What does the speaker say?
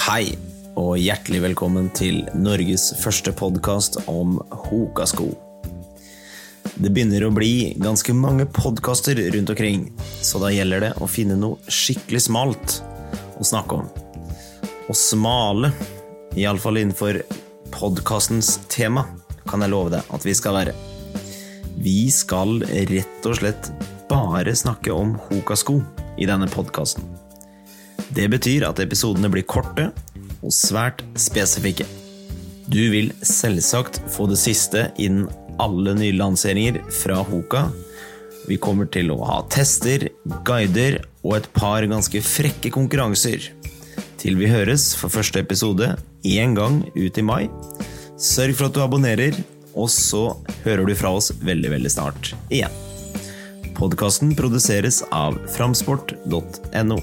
Hei, og hjertelig velkommen til Norges første podkast om Hokasko. Det begynner å bli ganske mange podkaster rundt omkring, så da gjelder det å finne noe skikkelig smalt å snakke om. Og smale, iallfall innenfor podkastens tema, kan jeg love deg at vi skal være. Vi skal rett og slett bare snakke om Hokasko i denne podkasten. Det betyr at episodene blir korte og svært spesifikke. Du vil selvsagt få det siste innen alle nye lanseringer fra Hoka. Vi kommer til å ha tester, guider og et par ganske frekke konkurranser. Til vi høres for første episode én gang ut i mai. Sørg for at du abonnerer, og så hører du fra oss veldig, veldig snart igjen. Podkasten produseres av framsport.no.